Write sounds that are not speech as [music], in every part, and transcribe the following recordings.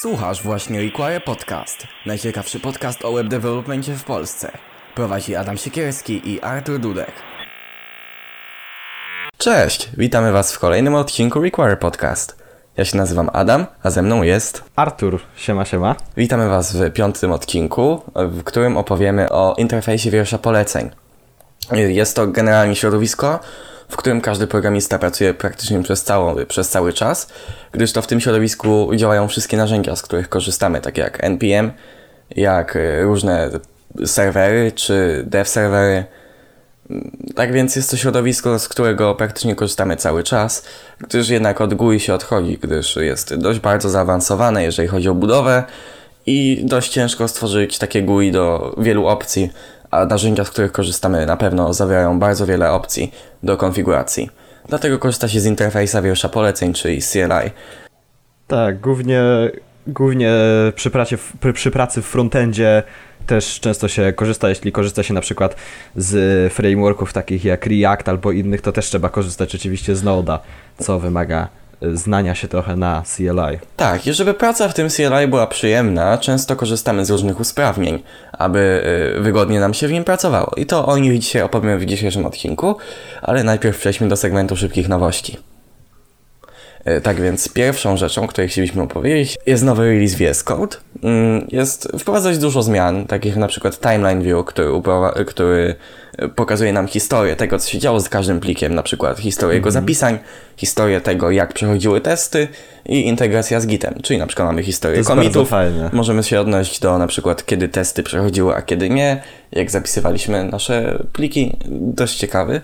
Słuchasz właśnie Require Podcast, najciekawszy podcast o web developmentie w Polsce. Prowadzi Adam Siekierski i Artur Dudek. Cześć, witamy Was w kolejnym odcinku Require Podcast. Ja się nazywam Adam, a ze mną jest... Artur, siema siema. Witamy Was w piątym odcinku, w którym opowiemy o interfejsie wiersza poleceń. Jest to generalnie środowisko, w którym każdy programista pracuje praktycznie przez, całą, przez cały czas, gdyż to w tym środowisku działają wszystkie narzędzia, z których korzystamy, takie jak NPM, jak y, różne serwery czy dev serwery. Tak więc jest to środowisko, z którego praktycznie korzystamy cały czas, gdyż jednak od GUI się odchodzi, gdyż jest dość bardzo zaawansowane, jeżeli chodzi o budowę i dość ciężko stworzyć takie GUI do wielu opcji, a narzędzia, z których korzystamy na pewno zawierają bardzo wiele opcji do konfiguracji. Dlatego korzysta się z interfejsa wiersza poleceń, czyli CLI. Tak, głównie, głównie przy, pracy, przy, przy pracy w frontendzie też często się korzysta, jeśli korzysta się na przykład z frameworków takich jak React albo innych, to też trzeba korzystać oczywiście z Node'a, co wymaga znania się trochę na CLI. Tak, i żeby praca w tym CLI była przyjemna, często korzystamy z różnych usprawnień, aby y, wygodnie nam się w nim pracowało. I to o nich dzisiaj opowiemy w dzisiejszym odcinku, ale najpierw przejdźmy do segmentu szybkich nowości. Y, tak więc pierwszą rzeczą, której chcieliśmy opowiedzieć, jest nowy release VS Code. Mm, jest wprowadzać dużo zmian, takich na przykład Timeline View, który, który pokazuje nam historię tego, co się działo z każdym plikiem, na przykład historię jego mhm. zapisań, historię tego, jak przechodziły testy i integracja z Gitem, czyli na przykład mamy historię commitów, możemy się odnosić do na przykład kiedy testy przechodziły, a kiedy nie, jak zapisywaliśmy nasze pliki, dość ciekawy.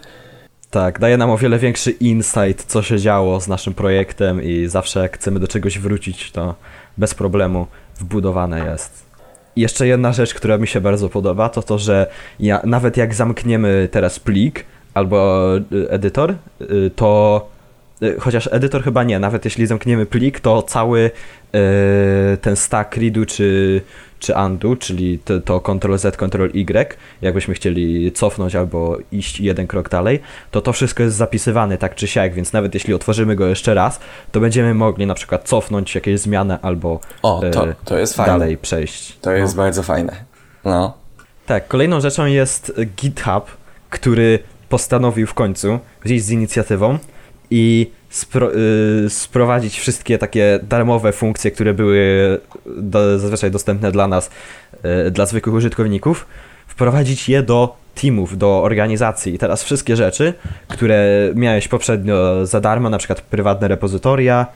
Tak, daje nam o wiele większy insight, co się działo z naszym projektem i zawsze jak chcemy do czegoś wrócić, to bez problemu wbudowane jest. I jeszcze jedna rzecz, która mi się bardzo podoba, to to, że ja, nawet jak zamkniemy teraz plik albo y, edytor, y, to chociaż edytor chyba nie, nawet jeśli zamkniemy plik, to cały ten stack readu czy, czy undo, czyli to, to Ctrl-Z, Ctrl-Y, jakbyśmy chcieli cofnąć albo iść jeden krok dalej, to to wszystko jest zapisywane tak czy siak, więc nawet jeśli otworzymy go jeszcze raz, to będziemy mogli na przykład cofnąć jakieś zmiany albo o, to, e, to jest dalej przejść. To jest no. bardzo fajne. No. Tak, kolejną rzeczą jest GitHub, który postanowił w końcu wyjść z inicjatywą i spro, y, sprowadzić wszystkie takie darmowe funkcje, które były do, zazwyczaj dostępne dla nas, y, dla zwykłych użytkowników, wprowadzić je do teamów, do organizacji. I teraz wszystkie rzeczy, które miałeś poprzednio za darmo, na przykład prywatne repozytoria,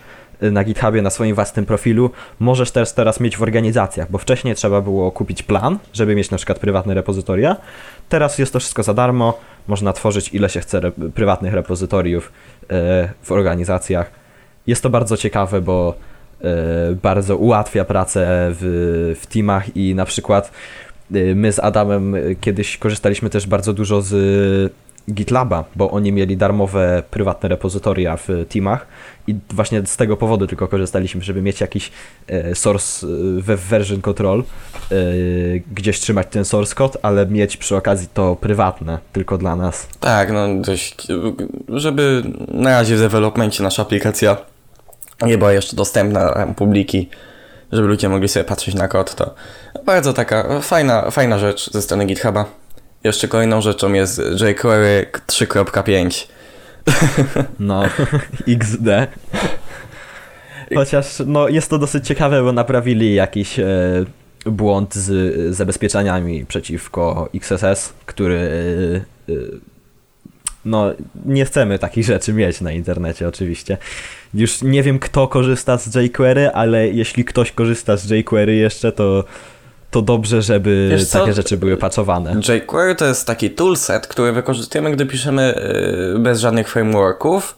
y, na GitHubie, na swoim własnym profilu, możesz też teraz mieć w organizacjach, bo wcześniej trzeba było kupić plan, żeby mieć na przykład prywatne repozytoria. Teraz jest to wszystko za darmo, można tworzyć ile się chce re prywatnych repozytoriów w organizacjach. Jest to bardzo ciekawe, bo e, bardzo ułatwia pracę w, w teamach i na przykład e, my z Adamem kiedyś korzystaliśmy też bardzo dużo z GitLaba, bo oni mieli darmowe prywatne repozytoria w teamach i właśnie z tego powodu tylko korzystaliśmy, żeby mieć jakiś e, source e, version control, e, gdzieś trzymać ten source code, ale mieć przy okazji to prywatne, tylko dla nas. Tak, no dość, żeby na razie w developmencie nasza aplikacja nie była jeszcze dostępna publiki, żeby ludzie mogli sobie patrzeć na kod, to bardzo taka fajna, fajna rzecz ze strony GitHuba. Jeszcze kolejną rzeczą jest jQuery 3.5. No, [laughs] XD. Chociaż no, jest to dosyć ciekawe, bo naprawili jakiś e, błąd z zabezpieczeniami przeciwko XSS, który e, e, no nie chcemy takich rzeczy mieć na internecie oczywiście. Już nie wiem kto korzysta z jQuery, ale jeśli ktoś korzysta z jQuery jeszcze, to to dobrze, żeby takie rzeczy były pacowane. jQuery to jest taki toolset, który wykorzystujemy, gdy piszemy y, bez żadnych frameworków.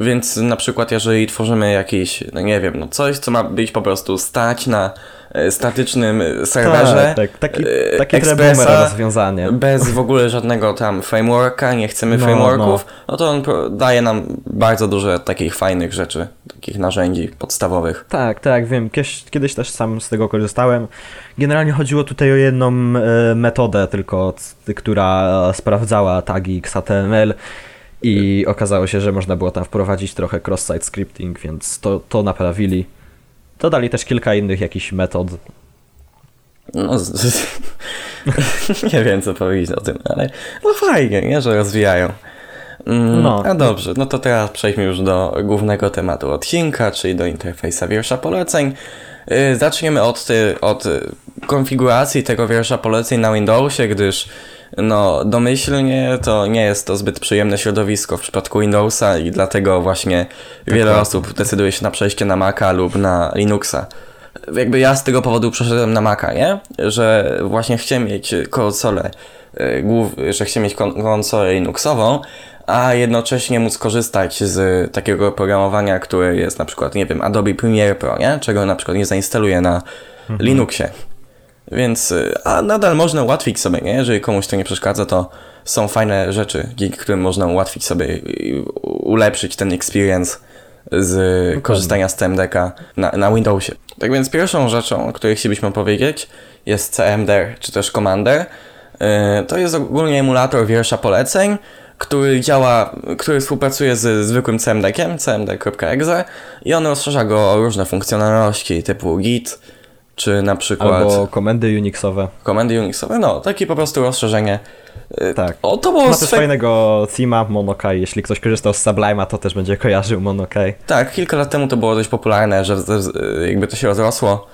Więc na przykład, jeżeli tworzymy jakiś, no nie wiem, no coś, co ma być po prostu stać na y, statycznym serwerze. Tak, tak taki, y, taki Expressa, rozwiązanie. Bez w ogóle żadnego tam frameworka, nie chcemy no, frameworków, no. no to on daje nam bardzo dużo takich fajnych rzeczy, takich narzędzi podstawowych. Tak, tak, wiem. Kiedyś, kiedyś też sam z tego korzystałem. Generalnie chodziło tutaj o jedną e, metodę tylko, która sprawdzała tagi XHTML i okazało się, że można było tam wprowadzić trochę cross-site scripting, więc to, to naprawili. Dodali też kilka innych jakichś metod. No, z, z, [laughs] nie wiem co powiedzieć o tym, ale no fajnie, nie, że rozwijają. Mm, No. A dobrze, no to teraz przejdźmy już do głównego tematu odcinka, czyli do interfejsa wiersza poleceń. Yy, Zaczniemy od, ty, od y, konfiguracji tego wiersza poleceń na Windowsie, gdyż no, domyślnie to nie jest to zbyt przyjemne środowisko w przypadku Windowsa i dlatego właśnie wiele Dokładnie. osób decyduje się na przejście na Maca lub na Linuxa. Jakby ja z tego powodu przeszedłem na Maca, nie? Że właśnie chciałem mieć konsolę, głów, że chciałem mieć kon- konsolę Linuxową, a jednocześnie móc korzystać z takiego oprogramowania, które jest na przykład, nie wiem, Adobe Premiere Pro, nie? Czego na przykład nie zainstaluję na Linuxie. Więc, y, a nadal można ułatwić sobie, nie? Jeżeli komuś to nie przeszkadza, to są fajne rzeczy, dzięki którym można ułatwić sobie ulepszyć ten experience z korzystania z CMDK na, na Windowsie. Tak więc pierwszą rzeczą, o której chcielibyśmy powiedzieć jest CMD, czy też Commander. Yy, To jest ogólnie emulator wiersza poleceń, który działa, który współpracuje z zwykłym CMD-kiem, cmd.exe i on rozszerza go o różne funkcjonalności typu git, czy na przykład Albo komendy Unixowe. komendy Unixowe, no, takie po prostu rozszerzenie. Yy, Tak. O, to było Ma też swe- fajnego thema Monokai. Jeśli ktoś korzystał z Sublime'a, to też będzie kojarzył Monokai. Tak, kilka lat temu to było dość popularne, że że jakby to się rozrosło,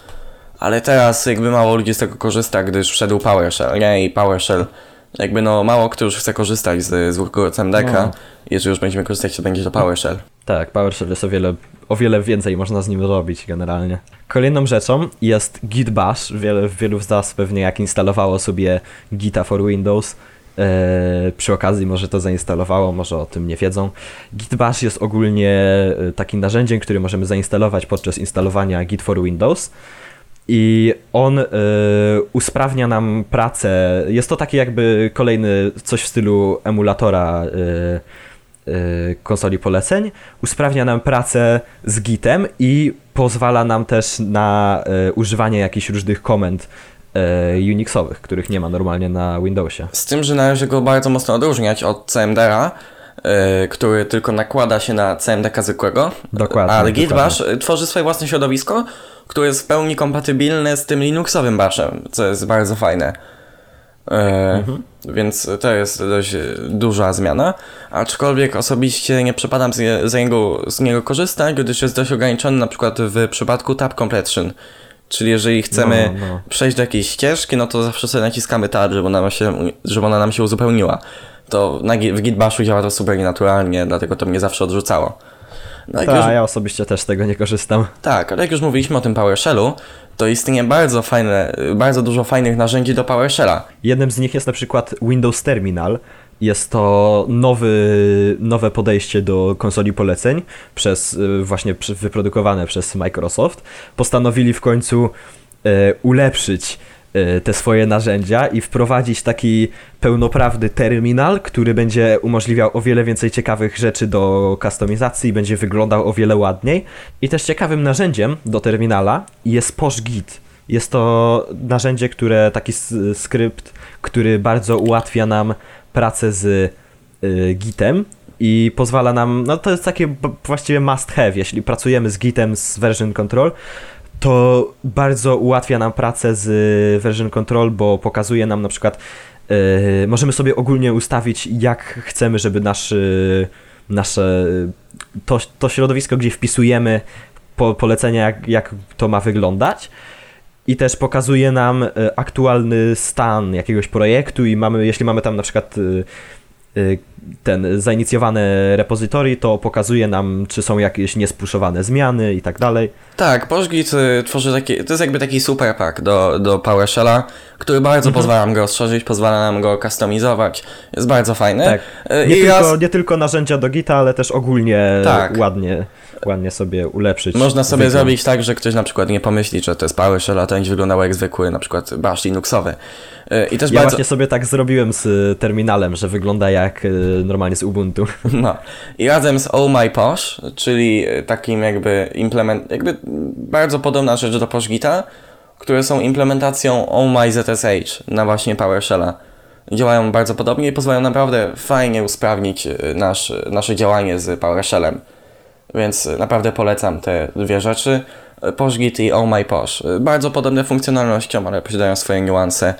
ale teraz jakby mało ludzi z tego korzysta, gdyż wszedł PowerShell, nie? I PowerShell, jakby no mało kto już chce korzystać z zwykłego CMDK, No. jeżeli już będziemy korzystać, to będzie to PowerShell. Tak, PowerShell jest o wiele, o wiele więcej można z nim robić generalnie. Kolejną rzeczą jest Git Bash. Wiele, wielu z nas pewnie jak instalowało sobie Gita for Windows, e, przy okazji może to zainstalowało, może o tym nie wiedzą. Git Bash jest ogólnie e, takim narzędziem, które możemy zainstalować podczas instalowania Git for Windows. I on e, usprawnia nam pracę. Jest to taki jakby kolejny coś w stylu emulatora konsoli poleceń. Usprawnia nam pracę z Gitem i pozwala nam też na e, używanie jakichś różnych komend e, Unixowych, których nie ma normalnie na Windowsie. Z tym, że należy go bardzo mocno odróżniać od CMDR-a, który tylko nakłada się na CMDK zwykłego. Dokładnie, Ale Git. Bash y, tworzy swoje własne środowisko, które jest w pełni kompatybilne z tym Linuxowym Bashem, co jest bardzo fajne. Yy, Mhm. Więc to jest dość duża zmiana, aczkolwiek osobiście nie przepadam z, je, za niego, z niego korzystać, gdyż jest dość ograniczony na przykład w przypadku tab completion. Czyli jeżeli chcemy No, no. przejść do jakiejś ścieżki, no to zawsze sobie naciskamy tab, żeby ona, się, żeby ona nam się uzupełniła. To na, w Gitbashu działa to super naturalnie, dlatego to mnie zawsze odrzucało. No jak już, ja osobiście też z tego nie korzystam. tak, ale jak już mówiliśmy o tym PowerShellu, to istnieje bardzo fajne, bardzo dużo fajnych narzędzi do PowerShella. Jednym z nich jest na przykład Windows Terminal. Jest to nowy, nowe podejście do konsoli poleceń, przez, y, właśnie wyprodukowane przez Microsoft. Postanowili w końcu e, ulepszyć te swoje narzędzia i wprowadzić taki pełnoprawny terminal, który będzie umożliwiał o wiele więcej ciekawych rzeczy do kustomizacji i będzie wyglądał o wiele ładniej. I też ciekawym narzędziem do terminala jest PoshGit. Jest to narzędzie, które taki skrypt, który bardzo ułatwia nam pracę z y, Gitem i pozwala nam, no to jest takie właściwie must have, jeśli pracujemy z Gitem z version control, to bardzo ułatwia nam pracę z version control, bo pokazuje nam na przykład, y, możemy sobie ogólnie ustawić jak chcemy, żeby nasz, y, nasze, to, to środowisko, gdzie wpisujemy po, polecenia, jak, jak to ma wyglądać. I też pokazuje nam e, aktualny stan jakiegoś projektu i mamy, jeśli mamy tam na przykład e, e, ten zainicjowane repozytory, to pokazuje nam, czy są jakieś niespuszowane zmiany i tak dalej. Tak, PostGit y, tworzy taki, to jest jakby taki super pack do, do PowerShella, który bardzo Mhm. pozwala nam go rozszerzyć, pozwala nam go customizować, jest bardzo fajny. Tak. Y, Nie, I tylko, raz nie tylko narzędzia do Gita, ale też ogólnie Tak. ładnie, ładnie sobie ulepszyć. można sobie wygląd. zrobić tak, że ktoś na przykład nie pomyśli, że to jest PowerShell, a to będzie wyglądało jak zwykły na przykład bash Linuxowy. Y, I też Ja bardzo... właśnie sobie tak zrobiłem z y, terminalem, że wygląda jak y, normalnie z Ubuntu. [laughs] No. I razem z Oh My Posh, czyli takim jakby implement, jakby bardzo podobna rzecz do PoshGita, które są implementacją Oh My ZSH na właśnie PowerShella. Działają bardzo podobnie i pozwalają naprawdę fajnie usprawnić nasz, nasze działanie z PowerShellem. Więc naprawdę polecam te dwie rzeczy. PoshGit i Oh My Posh. Bardzo podobne funkcjonalnością, ale posiadają swoje niuanse.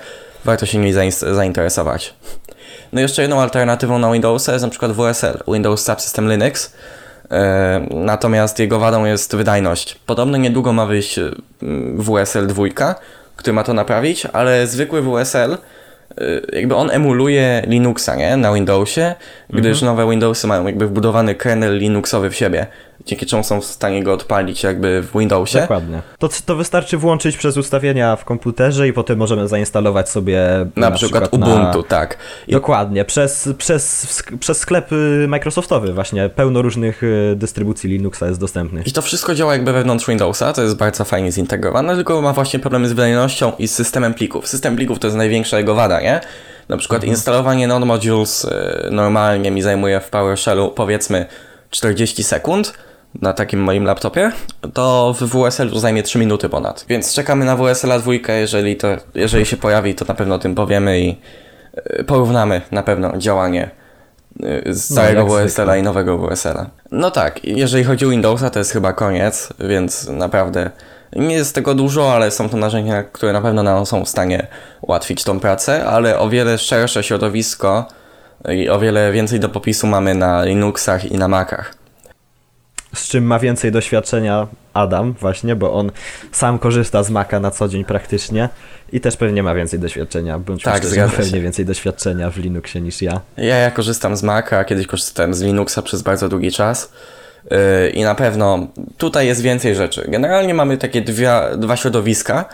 Warto się nimi zainteresować. No jeszcze jedną alternatywą na Windowsa jest na przykład WSL, Windows Subsystem Linux. E, natomiast jego wadą jest wydajność. Podobno niedługo ma wyjść WSL 2, który ma to naprawić, ale zwykły WSL jakby on emuluje Linuxa, nie? Na Windowsie, gdyż mhm. nowe Windowsy mają jakby wbudowany kernel Linuxowy w siebie, dzięki czemu są w stanie go odpalić jakby w Windowsie. Dokładnie. To, to wystarczy włączyć przez ustawienia w komputerze i potem możemy zainstalować sobie na, na przykład, przykład, Ubuntu, na... tak. I... Dokładnie, przez, przez, przez sklep y, Microsoftowy właśnie, pełno różnych y, dystrybucji Linuxa jest dostępnych. I to wszystko działa jakby wewnątrz Windowsa, to jest bardzo fajnie zintegrowane, tylko ma właśnie problemy z wydajnością i z systemem plików. System plików to jest największa jego wada, nie? Na przykład mhm. instalowanie non-modules y, normalnie mi zajmuje w PowerShellu powiedzmy 40 sekund na takim moim laptopie, to w WSL zajmie 3 minuty ponad. Więc czekamy na WSL 2, jeżeli, to, jeżeli się pojawi, to na pewno o tym powiemy i y, porównamy na pewno działanie y, z starego no, WSL-a i nowego WSL-a. No tak, jeżeli chodzi o Windowsa, to jest chyba koniec, więc naprawdę nie jest tego dużo, ale są to narzędzia, które na pewno nam są w stanie ułatwić tą pracę, ale o wiele szersze środowisko i o wiele więcej do popisu mamy na Linuxach i na Macach. Z czym ma więcej doświadczenia Adam, właśnie, bo on sam korzysta z Maca na co dzień praktycznie i też pewnie ma więcej doświadczenia, bądź tak, szczerzy, ma pewnie więcej doświadczenia w Linuxie niż ja. Ja, ja korzystam z Maca, kiedyś korzystałem z Linuxa przez bardzo długi czas. Yy, I na pewno tutaj jest więcej rzeczy. Generalnie mamy takie dwie, dwa środowiska,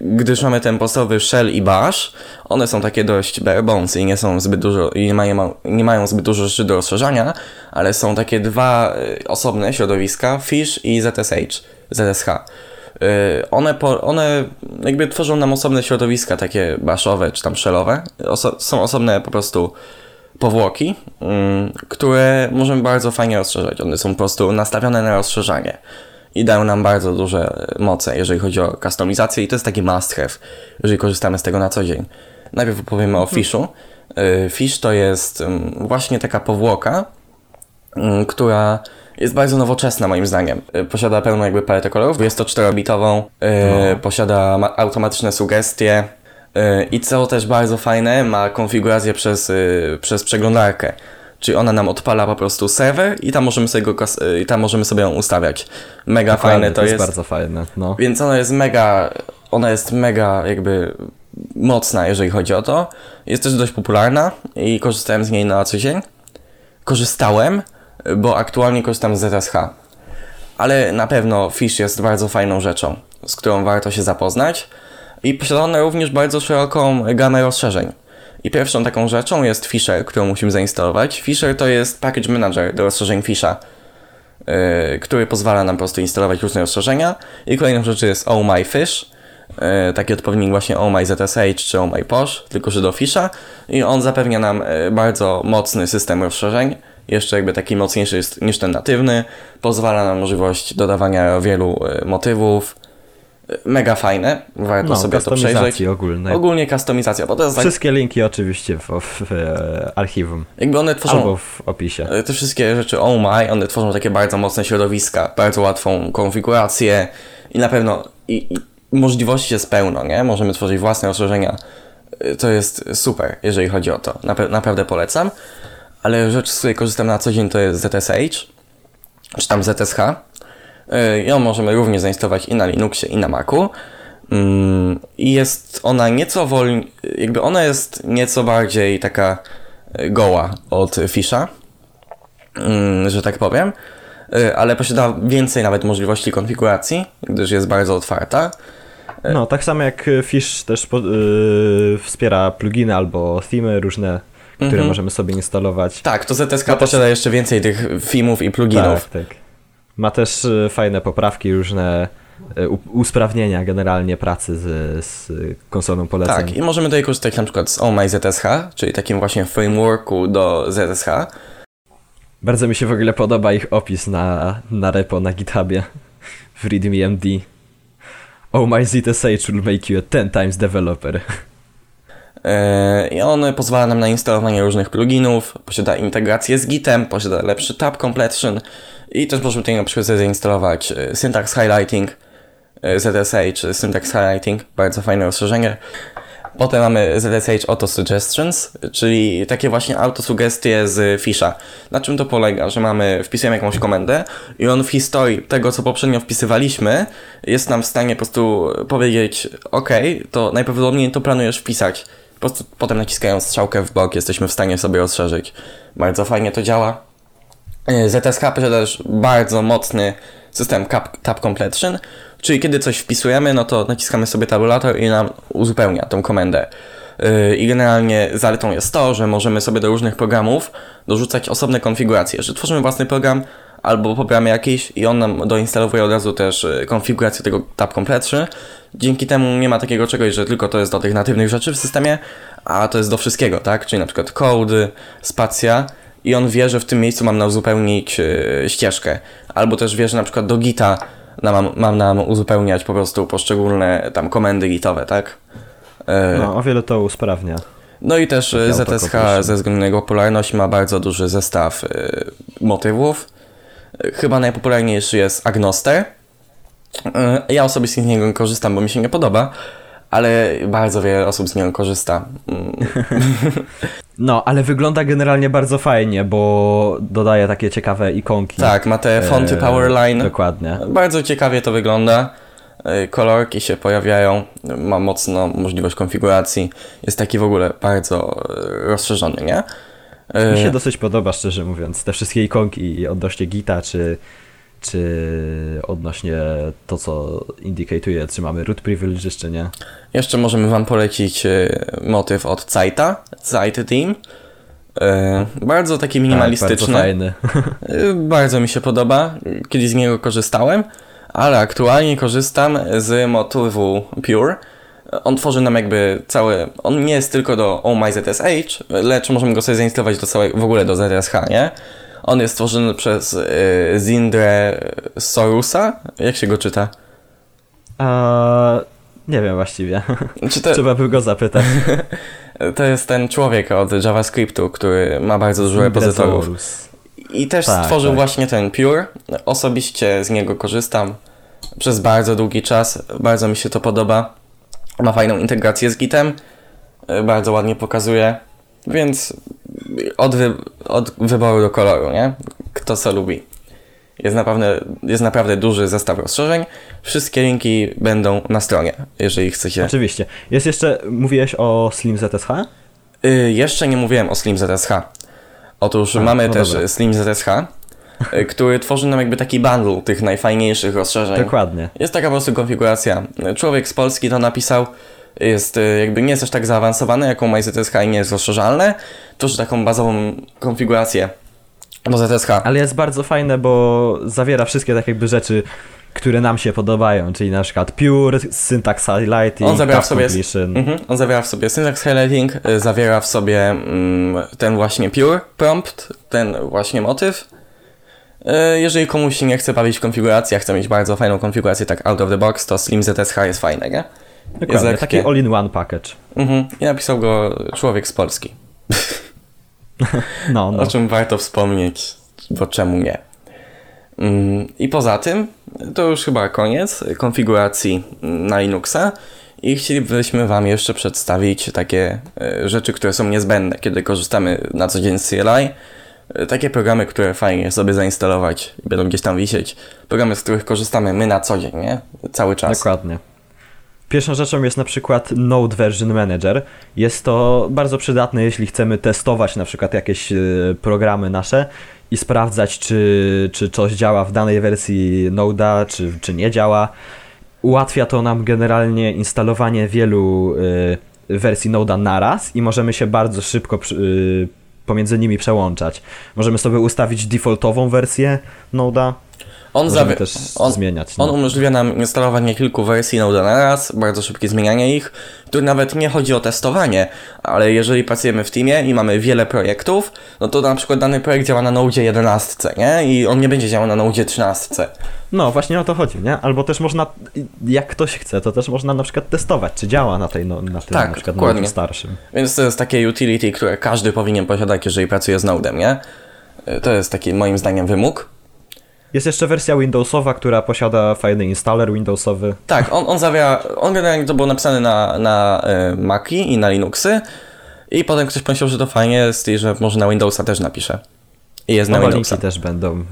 gdyż mamy ten podstawowy shell i bash. One są takie dość bare bones i nie są zbyt dużo, i nie mają, nie mają zbyt dużo rzeczy do rozszerzania, ale są takie dwa yy, osobne środowiska, fish i zsh, zsh. One, po, one jakby tworzą nam osobne środowiska, takie baszowe czy tam shellowe. Oso są osobne po prostu powłoki, mm, które możemy bardzo fajnie rozszerzać. One są po prostu nastawione na rozszerzanie i dają nam bardzo duże moce, jeżeli chodzi o kustomizację i to jest taki must have, jeżeli korzystamy z tego na co dzień. Najpierw opowiemy o Fishu. Y, Fish to jest mm, właśnie taka powłoka, mm, która jest bardzo nowoczesna moim zdaniem. Y, posiada pełną jakby paletę kolorów, jest to 4-bitową, no. posiada automatyczne sugestie, i co też bardzo fajne, ma konfigurację przez, przez przeglądarkę. Czyli ona nam odpala po prostu serwer i tam możemy sobie, go, y, i tam możemy sobie ją ustawiać. Mega Dokładnie, fajne to, to jest. bardzo fajne. No. Więc ona jest mega, ona jest mega jakby mocna, jeżeli chodzi o to. Jest też dość popularna i korzystałem z niej na co dzień. Korzystałem, bo aktualnie korzystam z ZSH. Ale na pewno Fish jest bardzo fajną rzeczą, z którą warto się zapoznać i posiada ona również bardzo szeroką gamę rozszerzeń. I pierwszą taką rzeczą jest Fisher, którą musimy zainstalować. Fisher to jest package manager do rozszerzeń Fisha, yy, który pozwala nam po prostu instalować różne rozszerzenia. I kolejną rzeczą jest Oh My Fish, yy, taki odpowiednik właśnie Oh My ZSH czy Oh My Posh, tylko że do Fisha. I on zapewnia nam yy, bardzo mocny system rozszerzeń, jeszcze jakby taki mocniejszy jest niż ten natywny. Pozwala nam możliwość dodawania wielu yy, motywów, mega fajne, warto no, sobie to przejrzeć. ogólnej. Ogólnie kustomizacja, bo to jest tak- Wszystkie tak... linki oczywiście w, w, w, archiwum. Jakby one tworzą... Albo w opisie. E, te wszystkie rzeczy, oh my, one tworzą takie bardzo mocne środowiska, bardzo łatwą konfigurację i na pewno i, i możliwości jest pełno, nie? Możemy tworzyć własne rozszerzenia. E, to jest super, jeżeli chodzi o to. Napra naprawdę polecam. Ale rzecz, z której korzystam na co dzień to jest ZSH, czy tam ZSH E, ją możemy również zainstalować i na Linuxie, i na Macu. Mm, I jest ona nieco wolniej, jakby ona jest nieco bardziej taka e, goła od Fisha, mm, że tak powiem, e, ale posiada więcej nawet możliwości konfiguracji, gdyż jest bardzo otwarta. No, tak samo jak Fish też yy, wspiera pluginy albo themy różne, które mm -hmm. możemy sobie instalować. Tak, to ZSK no, posiada jeszcze więcej tych themów i pluginów. Tak, tak. Ma też e, fajne poprawki, różne e, usprawnienia generalnie pracy z, z konsolą poleceń. Tak, i możemy tutaj korzystać na przykład z OMI ZSH, czyli takim właśnie frameworku do ZSH. Bardzo mi się w ogóle podoba ich opis na, na repo na GitHubie w README.md. Oh my ZSH will make you a 10 times developer. E, I on pozwala nam na instalowanie różnych pluginów, posiada integrację z Gitem, posiada lepszy tab completion I też możemy tutaj na przykład zainstalować e, Syntax Highlighting, e, ZSH, Syntax Highlighting, bardzo fajne rozszerzenie. Potem mamy ZSH Auto Suggestions, czyli takie właśnie autosugestie z Fisha. Na czym to polega? Że mamy, wpisujemy jakąś komendę i on w historii tego, co poprzednio wpisywaliśmy, jest nam w stanie po prostu powiedzieć, ok, to najprawdopodobniej to planujesz wpisać. Po prostu potem naciskając strzałkę w bok jesteśmy w stanie sobie rozszerzyć. Bardzo fajnie to działa. ZSH posiada też bardzo mocny system Tab Completion, czyli kiedy coś wpisujemy, no to naciskamy sobie tabulator i nam uzupełnia tą komendę. Yy, I generalnie zaletą jest to, że możemy sobie do różnych programów dorzucać osobne konfiguracje, że tworzymy własny program albo programy jakiś i on nam doinstalowuje od razu też yy, konfigurację tego Tab Completion. Dzięki temu nie ma takiego czegoś, że tylko to jest do tych natywnych rzeczy w systemie, a to jest do wszystkiego, tak? Czyli na przykład code, spacja i on wie, że w tym miejscu mam nam uzupełnić yy, ścieżkę. Albo też wie, że na przykład do gita mam, mam nam uzupełniać po prostu poszczególne tam komendy gitowe, tak? Yy. No, o wiele to usprawnia. No i też ZSH ze względu na jego popularność ma bardzo duży zestaw motywów. Chyba najpopularniejszy jest Agnoster. Ja osobiście z niego korzystam, bo mi się nie podoba, ale bardzo wiele osób z niego korzysta. [laughs] No, ale wygląda generalnie bardzo fajnie, bo dodaje takie ciekawe ikonki. Tak, ma te fonty Powerline. Dokładnie. Bardzo ciekawie to wygląda. Kolorki się pojawiają, ma mocno możliwość konfiguracji. Jest taki w ogóle bardzo rozszerzony, nie? Mi się dosyć podoba, szczerze mówiąc. Te wszystkie ikonki odnośnie Gita, czy, czy odnośnie to, co indykatuje, czy mamy root privileges, czy nie. Jeszcze możemy Wam polecić motyw od Zaita, Zite Team. Bardzo taki minimalistyczny. Tak, bardzo fajny. bardzo mi się podoba. Kiedyś z niego korzystałem, ale aktualnie korzystam z motywu Pure. On tworzy nam jakby cały. On nie jest tylko do OMyZSH, lecz możemy go sobie zainstalować do całego, w ogóle do ZSH, nie? On jest stworzony przez y, Zindre Sorusa. Jak się go czyta? Nie wiem właściwie. To... Trzeba by go zapytać. [laughs] to jest ten człowiek od JavaScriptu, który ma bardzo dużo repozytorów. I też tak, stworzył tak. właśnie ten Pure. Osobiście z niego korzystam przez bardzo długi czas. Bardzo mi się to podoba. Ma fajną integrację z Gitem. Bardzo ładnie pokazuje. Więc od, wy, od wyboru do koloru, nie? Kto co lubi. Jest naprawdę, jest naprawdę duży zestaw rozszerzeń. Wszystkie linki będą na stronie, jeżeli chcecie. Oczywiście. Jest jeszcze, mówiłeś o Slim ZSH? Yy, jeszcze nie mówiłem o Slim ZSH. Otóż A, mamy no też dobra. Slim ZSH, y, który tworzy nam jakby taki bundle tych najfajniejszych rozszerzeń. Dokładnie. Jest taka po prostu konfiguracja. Człowiek z Polski to napisał, jest y, jakby nie jest aż tak zaawansowane, jaką ma ZSH i nie jest rozszerzalne, tworzy taką bazową konfigurację do ZSH. Ale jest bardzo fajne, bo zawiera wszystkie tak jakby rzeczy, które nam się podobają, czyli na przykład Pure, Syntax Highlighting, on zawiera w sobie, mm, On zawiera w sobie Syntax Highlighting, y, zawiera w sobie mm, ten właśnie Pure prompt, ten właśnie motyw. Y, jeżeli komuś się nie chce bawić w konfiguracji, a chce mieć bardzo fajną konfigurację tak out of the box, to Slim ZSH jest fajne, nie? Dokładnie, taki all-in-one package. Mhm. I napisał go człowiek z Polski. [laughs] no, no. O czym warto wspomnieć, bo czemu nie. Mm, I poza tym, to już chyba koniec konfiguracji na Linuxa i chcielibyśmy Wam jeszcze przedstawić takie e, rzeczy, które są niezbędne, kiedy korzystamy na co dzień z CLI. E, takie programy, które fajnie sobie zainstalować i będą gdzieś tam wisieć. Programy, z których korzystamy my na co dzień, nie? Cały czas. Dokładnie. Pierwszą rzeczą jest na przykład Node Version Manager. Jest to bardzo przydatne, jeśli chcemy testować na przykład jakieś e, programy nasze i sprawdzać, czy, czy coś działa w danej wersji Node'a, czy, czy nie działa. Ułatwia to nam generalnie instalowanie wielu y, wersji Node'a naraz i możemy się bardzo szybko y, pomiędzy nimi przełączać. Możemy sobie ustawić defaultową wersję Node'a, on, zawi- też on, zmieniać. No. On umożliwia nam instalowanie kilku wersji Node na raz, bardzo szybkie zmienianie ich. Tu nawet nie chodzi o testowanie, ale jeżeli pracujemy w teamie i mamy wiele projektów, no to na przykład dany projekt działa na Node 11, nie? I on nie będzie działał na Node 13. No, właśnie o to chodzi, nie? Albo też można, jak ktoś chce, to też można na przykład testować, czy działa na tej, no, na tym tak, na przykład dokładnie. starszym. Więc to jest takie utility, które każdy powinien posiadać, jeżeli pracuje z Nodem, nie? To jest taki moim zdaniem wymóg. Jest jeszcze wersja Windowsowa, która posiada fajny installer Windowsowy. Tak, on, on zawiera, on generalnie to było napisane na, na y, Maci i na Linuxy i potem ktoś pomyślał, że to fajnie jest i że może na Windowsa też napisze. I jest na Nowe Windowsa. też będą.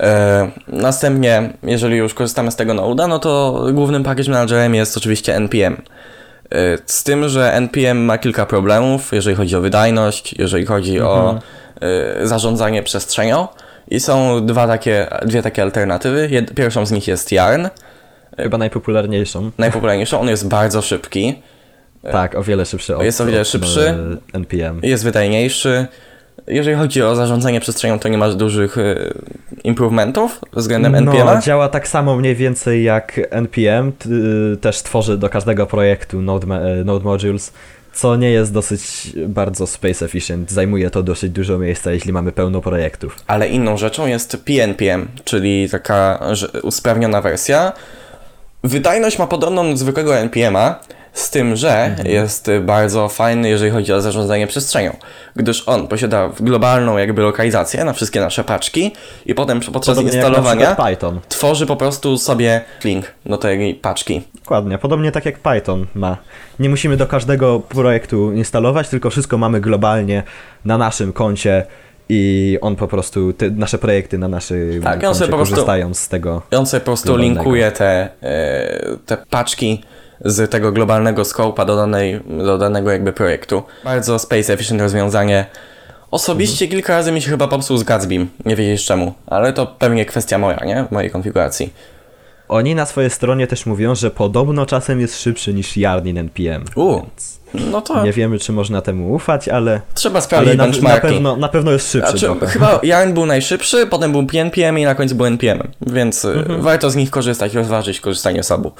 E, następnie, jeżeli już korzystamy z tego Node'a, no to głównym package managerem jest oczywiście NPM. E, z tym, że NPM ma kilka problemów, jeżeli chodzi o wydajność, jeżeli chodzi o e, zarządzanie przestrzenią. I są dwa takie, dwie takie alternatywy. Jed, pierwszą z nich jest Yarn, Chyba najpopularniejszą. najpopularniejszą. On jest bardzo szybki, Tak, o wiele szybszy. Od, Jest o wiele szybszy. e, NPM. jest wydajniejszy. Jeżeli chodzi o zarządzanie przestrzenią, to nie masz dużych e, improvementów względem. No, działa tak samo mniej więcej jak NPM, y, też tworzy do każdego projektu Node, e, Node Modules, co nie jest dosyć bardzo space efficient. Zajmuje to dosyć dużo miejsca, jeśli mamy pełno projektów. Ale inną rzeczą jest PNPM, czyli taka usprawniona wersja. Wydajność ma podobną do zwykłego NPM-a, z tym, że jest bardzo fajny, jeżeli chodzi o zarządzanie przestrzenią, gdyż on posiada globalną jakby lokalizację na wszystkie nasze paczki i potem podczas Podobnie instalowania Python. tworzy po prostu sobie link do tej paczki. Dokładnie, podobnie tak jak Python ma. Nie musimy do każdego projektu instalować, tylko wszystko mamy globalnie na naszym koncie i on po prostu, te nasze projekty na naszym Tak, on sobie po prostu- korzystają z tego. I on sobie po prostu Globalnego. linkuje te, e, te paczki z tego globalnego scope'a do, danej, do danego jakby projektu. Bardzo space efficient rozwiązanie. Osobiście Mhm. kilka razy mi się chyba popsuł z Gatsbym, nie wiedzieć czemu, ale to pewnie kwestia moja, nie? Mojej konfiguracji. Oni na swojej stronie też mówią, że podobno czasem jest szybszy niż Yarn in NPM. U, no to Nie wiemy, czy można temu ufać, ale, trzeba sprawdzić ale na, na, pewno, na pewno jest szybszy Znaczy, chyba Yarn był najszybszy, potem był PNPM i na końcu był NPM, więc y, Mhm. warto z nich korzystać, rozważyć korzystanie z obu.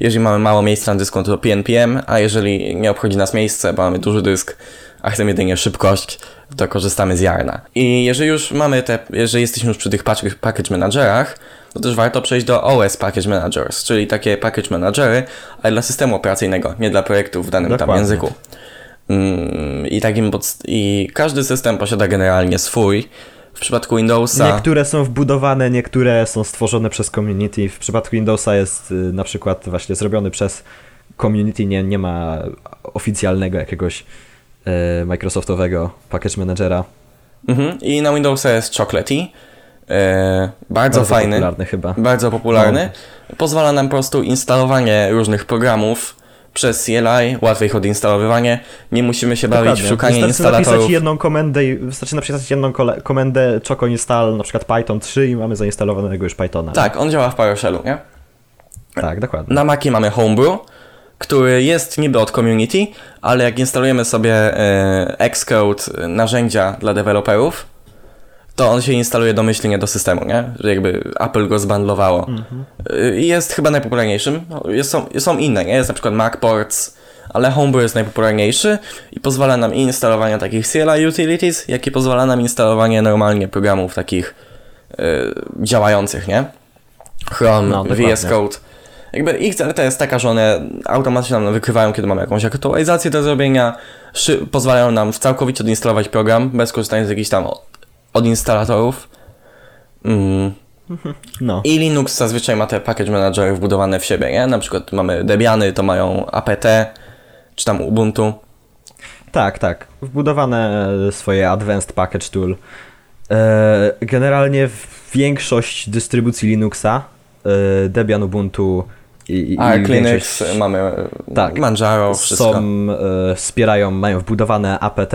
Jeżeli mamy mało miejsca na dysku, to PNPM, a jeżeli nie obchodzi nas miejsce, bo mamy duży dysk, a chcemy jedynie szybkość, to korzystamy z Yarna. I jeżeli już mamy te, jeżeli jesteśmy już przy tych package managerach, to też warto przejść do OS Package Managers, czyli takie package managery, ale dla systemu operacyjnego, nie dla projektów w danym tam Dokładnie. języku. Mm, I takim i każdy system posiada generalnie swój. W przypadku Windowsa. Niektóre są wbudowane, niektóre są stworzone przez community. W przypadku Windowsa jest y, na przykład właśnie zrobiony przez community, nie, nie ma oficjalnego jakiegoś e, Microsoftowego package managera. Mhm. I na Windowsa jest Chocolatey. E, bardzo, Bardzo fajny. popularny chyba. Bardzo popularny. Pozwala nam po prostu instalowanie różnych programów przez CLI, łatwe ich odinstalowywanie. Nie musimy się bawić w Dokładnie. szukanie Wystarczy instalatorów. napisać jedną komendę i wystarczy napisać jedną komendę choco install, na przykład Python 3 i mamy zainstalowanego już Pythona. Tak, on działa w PowerShellu, nie? Tak, dokładnie. Na Macie mamy Homebrew, który jest niby od community, ale jak instalujemy sobie e, Xcode, narzędzia dla deweloperów, to on się instaluje domyślnie do systemu, nie? Że jakby Apple go zbundlowało. E, I jest chyba najpopularniejszym. No, Jest, są, są inne, nie? Jest na przykład MacPorts, ale Homebrew jest najpopularniejszy i pozwala nam i instalowanie takich CLI utilities, jak i pozwala nam instalowanie normalnie programów takich e, działających, nie? Chrome, No. VS Code. Jakby ich zaleta jest taka, że one automatycznie nam wykrywają, kiedy mamy jakąś aktualizację do zrobienia, pozwalają nam całkowicie odinstalować program, bez korzystania z jakichś tam od- odinstalatorów. Mm. [laughs] No. I Linux zazwyczaj ma te package managery wbudowane w siebie, nie? Na przykład mamy Debiany, to mają apt, czy tam Ubuntu. Tak, tak. Wbudowane swoje Advanced Package Tool. E, Generalnie większość dystrybucji Linuxa, e, Debian, Ubuntu i, i Arch Linux, większość mamy Tak. Manjaro, wszystko. są, e, wspierają, mają wbudowane apt,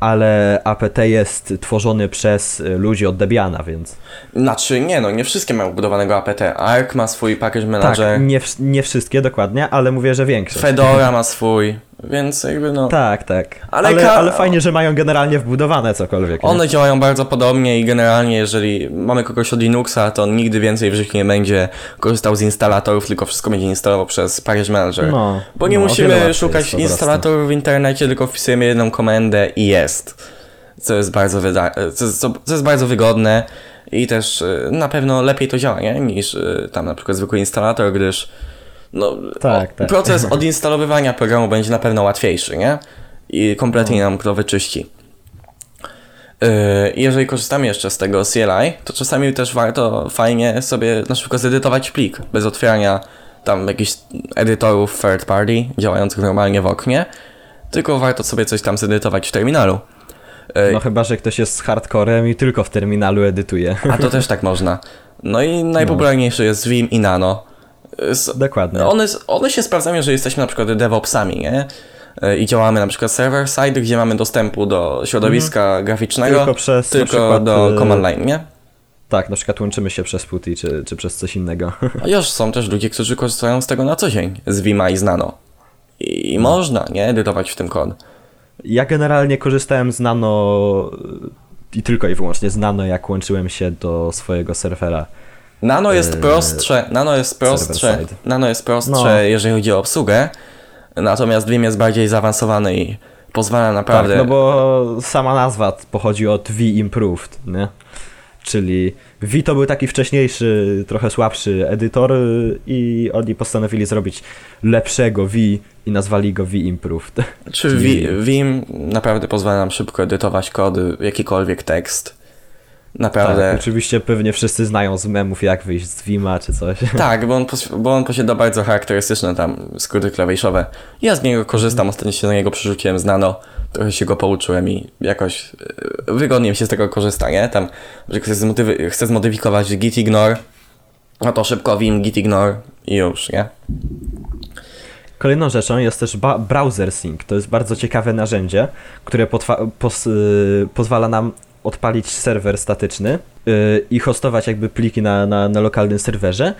ale apt jest tworzony przez e, ludzi od Debiana, więc Znaczy nie, no nie wszystkie mają wbudowanego apt. Arch ma swój package manager, tak, nie, nie wszystkie dokładnie, ale mówię, że większość. Fedora ma swój, więc jakby no... Tak, tak. Ale Ale, ale, fajnie, że mają generalnie wbudowane cokolwiek. nie? One działają bardzo podobnie i generalnie jeżeli mamy kogoś od Linuxa, to on nigdy więcej w życiu nie będzie korzystał z instalatorów, tylko wszystko będzie instalował przez package manager. No, Bo nie no, musimy szukać instalatorów w internecie, tylko wpisujemy jedną komendę i jest. Co jest bardzo, wyda- co, co, co jest bardzo wygodne i też y, na pewno lepiej to działa, nie? Niż y, tam na przykład zwykły instalator, gdyż no, Tak, tak. proces [laughs] odinstalowywania programu będzie na pewno łatwiejszy, nie? I kompletnie No. nam to wyczyści. Yy, Jeżeli korzystamy jeszcze z tego CLI, to czasami też warto fajnie sobie na szybko zedytować plik bez otwierania tam jakichś edytorów third party działających normalnie w oknie, tylko warto sobie coś tam zedytować w terminalu. Yy, No chyba, że ktoś jest z hardcorem i tylko w terminalu edytuje. A to też tak można. No i najpopularniejszy jest Vim i Nano. S- Dokładnie. One, one się sprawdzają, jeżeli jesteśmy na przykład DevOpsami, nie? Y, I działamy na przykład server side, gdzie mamy dostępu do środowiska graficznego, Mhm. Tylko przez tylko przykład, do y, command line, nie? Tak, na przykład łączymy się przez PuTTY czy, czy przez coś innego. A już są też ludzie, którzy korzystają z tego na co dzień, z Vima i z Nano. I No. można, nie? Edytować w tym kod. Ja generalnie korzystałem z Nano y, i tylko i wyłącznie z Nano, jak łączyłem się do swojego serwera. Nano jest Eee, prostsze, Nano jest prostsze. Nano jest prostsze, No. jeżeli chodzi o obsługę, natomiast Vim jest bardziej zaawansowany i pozwala naprawdę... Tak, no bo sama nazwa pochodzi od V Improved, nie? Czyli V to był taki wcześniejszy, trochę słabszy edytor y, i oni postanowili zrobić lepszego V i nazwali go V Improved. Czy Vim naprawdę pozwala nam szybko edytować kody, jakikolwiek tekst. Naprawdę. Tak, oczywiście pewnie wszyscy znają z memów jak wyjść z Vima czy coś. [laughs] Tak, bo on, bo on posiada bardzo charakterystyczne tam skróty klawiszowe. Ja z niego korzystam, ostatnio się do niego przerzuciłem z Nano, trochę się go pouczyłem i jakoś e, wygodnie mi się z tego korzysta, nie? Tam, że chcę, zmodywy- chcę zmodyfikować git ignore, no to szybko Vim git ignore i już, nie? Kolejną rzeczą jest też browser sync. To jest bardzo ciekawe narzędzie, które y- pozwala nam odpalić serwer statyczny y- i hostować jakby pliki na, na, na lokalnym serwerze.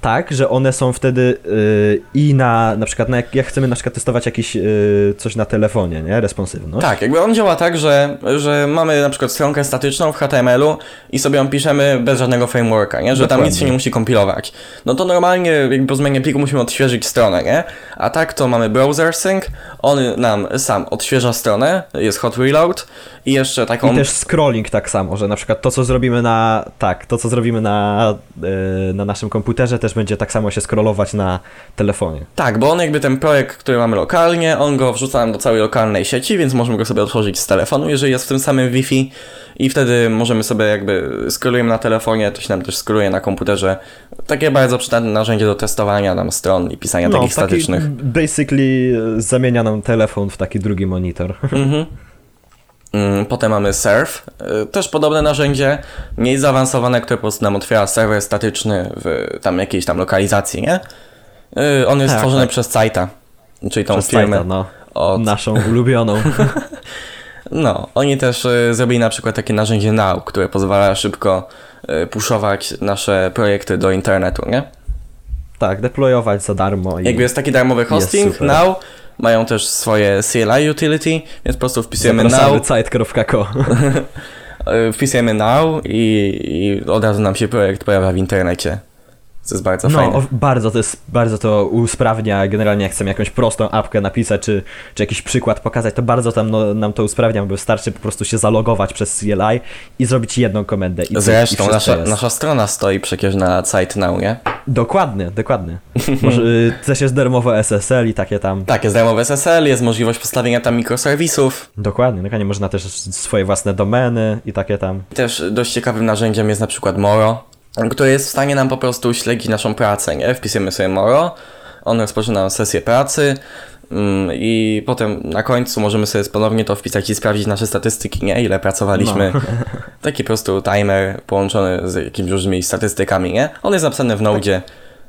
Tak, że one są wtedy y- i na, na przykład, na jak, jak chcemy na przykład testować jakieś y- coś na telefonie, nie? Responsywność. Tak, jakby on działa tak, że, że mamy na przykład stronkę statyczną w HTML-u i sobie ją piszemy bez żadnego frameworka, nie? Że tam Dokładnie. nic się nie musi kompilować. No to normalnie jakby po zmianie pliku musimy odświeżyć stronę, nie? A tak to mamy browser sync, on nam sam odświeża stronę, jest hot reload i jeszcze taką... I też scrolling tak samo, że na przykład to, co zrobimy na. Tak, to, co zrobimy na, y, na naszym komputerze, też będzie tak samo się scrollować na telefonie. Tak, bo on jakby ten projekt, który mamy lokalnie, on go wrzuca nam do całej lokalnej sieci, więc możemy go sobie otworzyć z telefonu, jeżeli jest w tym samym Wi-Fi i wtedy możemy sobie jakby skrolujemy na telefonie, to się nam też skroluje na komputerze. Takie bardzo przydatne narzędzie do testowania nam stron i pisania takich taki statycznych. Basically e, zamienia nam telefon w taki drugi monitor. Mhm. [laughs] Mm, Potem mamy Surf, y, też podobne narzędzie, mniej zaawansowane, które po prostu nam otwiera serwer statyczny w tam jakiejś tam lokalizacji, nie? Y, On jest Tak, stworzony tak. przez Saita, czyli tą Przez firmę Sajta, no. od Naszą [laughs] ulubioną. No, oni też y, zrobili na przykład takie narzędzie Now, które pozwala szybko puszować nasze projekty do internetu, nie? tak, deployować za darmo. I... Jakby jest taki darmowy hosting, super. Now, mają też swoje CLI utility, więc po prostu wpisujemy Zapraszamy Now, y, [laughs] wpisujemy Now i, i od razu nam się projekt pojawia w internecie. Co jest bardzo No, fajne. o, bardzo to jest, bardzo to usprawnia, generalnie jak chcemy jakąś prostą apkę napisać, czy, czy jakiś przykład pokazać, to bardzo tam no, nam to usprawnia, bo wystarczy po prostu się zalogować przez CLI i zrobić jedną komendę. I, i Zresztą wszystko nasza, nasza strona stoi przecież na site Now, nie? Dokładnie, dokładnie. [laughs] Może, y, też jest darmowe SSL i takie tam. Tak, jest darmowy SSL, jest możliwość postawienia tam mikroserwisów, Dokładnie, dokładnie. Można też swoje własne domeny i takie tam. Też dość ciekawym narzędziem jest na przykład Moro, które jest w stanie nam po prostu śledzić naszą pracę, nie? Wpisujemy sobie Moro, on rozpoczyna nam sesję pracy mm, i potem na końcu możemy sobie ponownie to wpisać i sprawdzić nasze statystyki, nie? Ile pracowaliśmy. [laughs] Taki po prostu timer połączony z jakimiś różnymi statystykami, nie? On jest napisany w Node,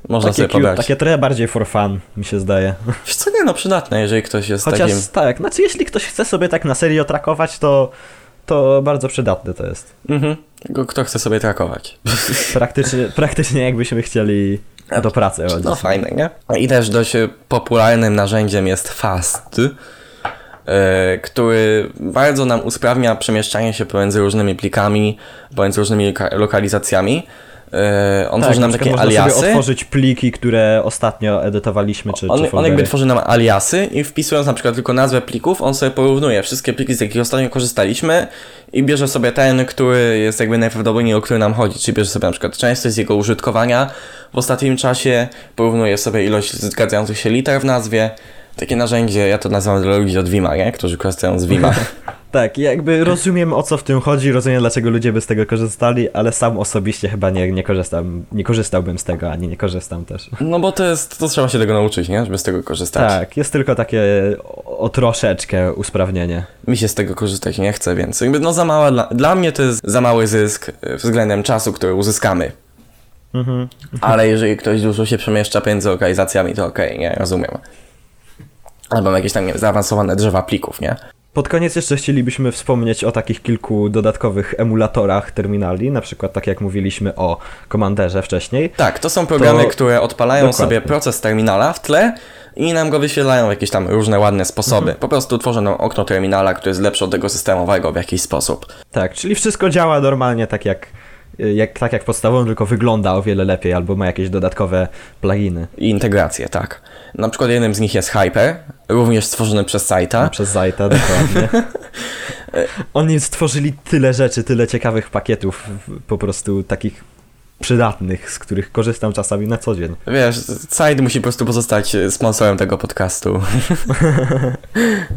można Takie, sobie cute, pobrać. takie trochę bardziej for fun, mi się zdaje. [laughs] Wiesz co, nie no, przydatne, jeżeli ktoś jest Chociaż takim... tak, znaczy jeśli ktoś chce sobie tak na serio trakować, to, to bardzo przydatne to jest. Mhm. Kto chce sobie trakować. [laughs] Praktycznie, praktycznie jakbyśmy chcieli do pracy chodzić. No fajne, nie? I też dość e, popularnym narzędziem jest Fast, e, który bardzo nam usprawnia przemieszczanie się pomiędzy różnymi plikami, pomiędzy różnymi loka- lokalizacjami. E, On tak, tworzy na nam takie można aliasy. sobie otworzyć pliki, które ostatnio edytowaliśmy, czy, On, czy on jakby tworzy nam aliasy i wpisując na przykład tylko nazwę plików, on sobie porównuje wszystkie pliki, z jakich ostatnio korzystaliśmy i bierze sobie ten, który jest jakby najprawdopodobniej o który nam chodzi, czyli bierze sobie na przykład częstość z jego użytkowania w ostatnim czasie, porównuje sobie ilość zgadzających się liter w nazwie. Takie narzędzie, ja to nazywam dla ludzi od Vima, nie? którzy korzystają z Vima. [laughs] Tak, jakby rozumiem o co w tym chodzi, rozumiem dlaczego ludzie by z tego korzystali, ale sam osobiście chyba nie, nie, korzystam, nie korzystałbym z tego, ani nie korzystam też. No bo to jest, to trzeba się tego nauczyć, nie? Żeby z tego korzystać. Tak, jest tylko takie o, o troszeczkę usprawnienie. Mi się z tego korzystać nie chce, więc jakby no za mała, dla, dla mnie to jest za mały zysk y, względem czasu, który uzyskamy. Mhm. Ale jeżeli ktoś dużo się przemieszcza pomiędzy lokalizacjami, to okej, nie? Rozumiem. Albo jakieś tam nie, zaawansowane drzewa plików, nie? Pod koniec jeszcze chcielibyśmy wspomnieć o takich kilku dodatkowych emulatorach terminali, na przykład tak jak mówiliśmy o Commanderze wcześniej. Tak, to są programy, To- które odpalają Dokładnie. sobie proces terminala w tle i nam go wyświetlają w jakieś tam różne ładne sposoby. Po prostu tworzą nam okno terminala, które jest lepsze od tego systemowego w jakiś sposób. Tak, czyli wszystko działa normalnie tak jak, jak, tak jak podstawową, tylko wygląda o wiele lepiej albo ma jakieś dodatkowe pluginy I integracje, tak. Na przykład jednym z nich jest Hyper, również stworzony przez Saita. przez Zajta, dokładnie. [laughs] Oni stworzyli tyle rzeczy, tyle ciekawych pakietów, po prostu takich przydatnych, z których korzystam czasami na co dzień. Wiesz, Site musi po prostu pozostać sponsorem tego podcastu. [laughs]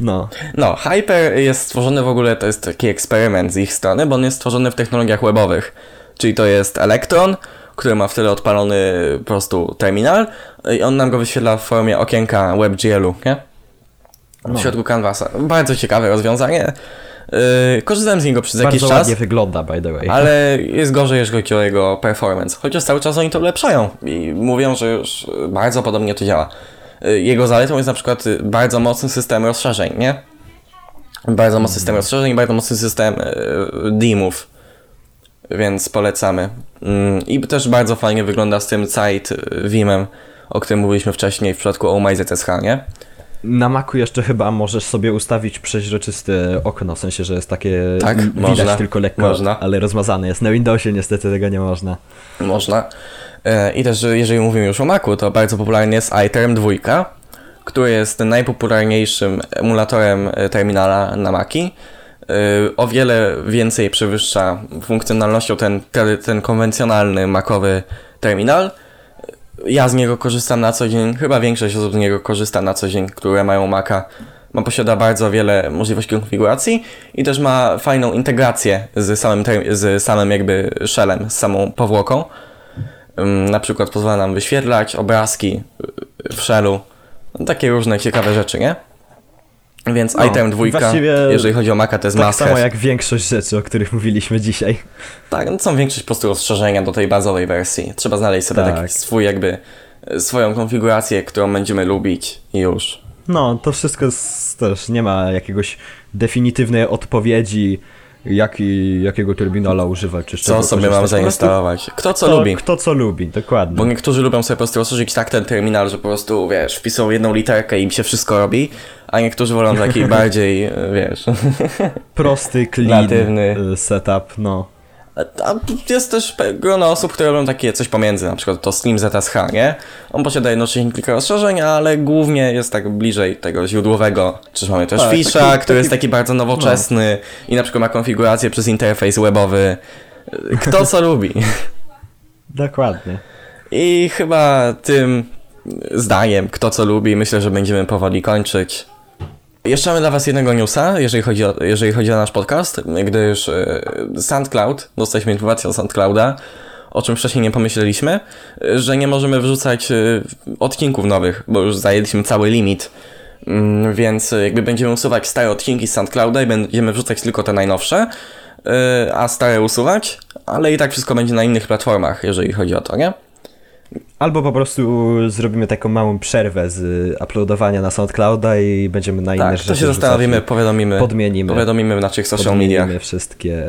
No, No, Hyper jest stworzony w ogóle, to jest taki eksperyment z ich strony, bo on jest stworzony w technologiach webowych. Czyli to jest Electron, który ma w tyle odpalony po prostu terminal i on nam go wyświetla w formie okienka WebGL-u, nie? W No. środku Canvasa. Bardzo ciekawe rozwiązanie. Yy, korzystałem z niego przez jakiś bardzo czas, ładnie wygląda, by the way. ale [laughs] jest gorzej, jeżeli chodzi o jego performance. Chociaż cały czas oni to ulepszają i mówią, że już bardzo podobnie to działa. Yy, Jego zaletą jest na przykład bardzo mocny system rozszerzeń, nie? Bardzo mocny system rozszerzeń i bardzo mocny system yy, dimów. Więc polecamy. Mm, I też bardzo fajnie wygląda z tym site yy, Vimem, o którym mówiliśmy wcześniej w przypadku OMyZSH, nie? Na Macu jeszcze chyba możesz sobie ustawić przeźroczyste okno, w sensie, że jest takie Tak, widać można, tylko lekko, można. ale rozmazane jest. Na Windowsie niestety tego nie można. Można. E, I też, jeżeli mówimy już o Macu, to bardzo popularny jest iTerm 2, który jest najpopularniejszym emulatorem e, terminala na Maci. E, O wiele więcej przewyższa funkcjonalnością ten, ten, konwencjonalny macowy terminal. Ja z niego korzystam na co dzień, chyba większość osób z niego korzysta na co dzień, które mają Maca. Ma posiada bardzo wiele możliwości konfiguracji i też ma fajną integrację z samym, z samym jakby shellem, z samą powłoką. Na przykład pozwala nam wyświetlać obrazki y, w shellu. No, takie różne ciekawe rzeczy, nie? Więc No, item dwójka, jeżeli chodzi o Maca, to jest Tak samo jak większość rzeczy, o których mówiliśmy dzisiaj. Tak, no są większość po prostu rozszerzenia do tej bazowej wersji. Trzeba znaleźć sobie Tak. taki swój jakby, y, swoją konfigurację, którą będziemy lubić i już. No, to wszystko jest, też nie ma jakiegoś definitywnej odpowiedzi, jaki, jakiego terminala używać, czy Co sobie mam zainstalować? Kto co Kto, lubi? kto co lubi, dokładnie. Bo niektórzy lubią sobie po prostu rozszerzyć tak ten terminal, że po prostu, wiesz, wpisują jedną literkę i im się wszystko robi, a niektórzy wolą taki [laughs] bardziej, y, wiesz... [laughs] Prosty, clean Natywny. y, setup, no. A jest też grono osób, które robią takie coś pomiędzy, na przykład to Slim ZSH, nie? On posiada jednocześnie kilka rozszerzeń, ale głównie jest tak bliżej tego źródłowego. Czyż mamy też Tak, Fisha, taki- [laughs] który jest taki- taki bardzo nowoczesny i na przykład ma konfigurację przez interfejs webowy. Kto co lubi. Dokładnie. I chyba tym zdaniem, kto co lubi, myślę, że będziemy powoli kończyć. Jeszcze mamy dla Was jednego newsa, jeżeli chodzi o, jeżeli chodzi o nasz podcast, gdyż e, SoundCloud, dostaliśmy informację od SoundClouda, o czym wcześniej nie pomyśleliśmy, e, że nie możemy wrzucać e, odcinków nowych, bo już zajęliśmy cały limit. Mm, Więc jakby będziemy usuwać stare odcinki z SoundClouda i będziemy wrzucać tylko te najnowsze, a stare usuwać, ale i tak wszystko będzie na innych platformach, jeżeli chodzi o to, nie? Albo po prostu zrobimy taką małą przerwę z uploadowania na SoundClouda i będziemy na inne Tak, rzeczy to się zastanowimy, powiadomimy, Podmienimy. powiadomimy w naszych social mediach. Podmienimy wszystkie,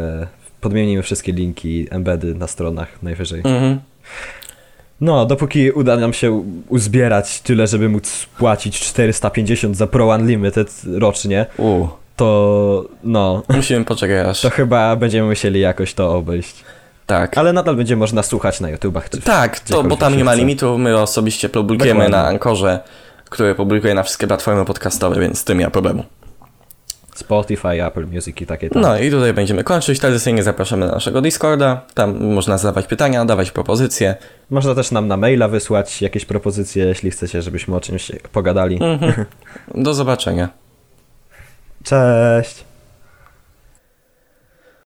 podmienimy wszystkie linki, embedy na stronach najwyżej. Mhm. No, dopóki uda nam się uzbierać tyle, żeby móc płacić 450 za Pro Unlimited rocznie, U, to no, musimy poczekać aż. to chyba będziemy musieli jakoś to obejść. Tak. Ale nadal będzie można słuchać na YouTubach. Czy Tak, to, bo tam nie ma limitu, my osobiście publikujemy Dokładnie. na Ankorze, który publikuje na wszystkie platformy podcastowe, więc z tym nie ma problemu. Spotify, Apple Music i takie tam. No i tutaj będziemy kończyć. Tradycyjnie zapraszamy na naszego Discorda. Tam można zadawać pytania, dawać propozycje. Można też nam na maila wysłać jakieś propozycje, jeśli chcecie, żebyśmy o czymś pogadali. Mhm. [laughs] Do zobaczenia. Cześć!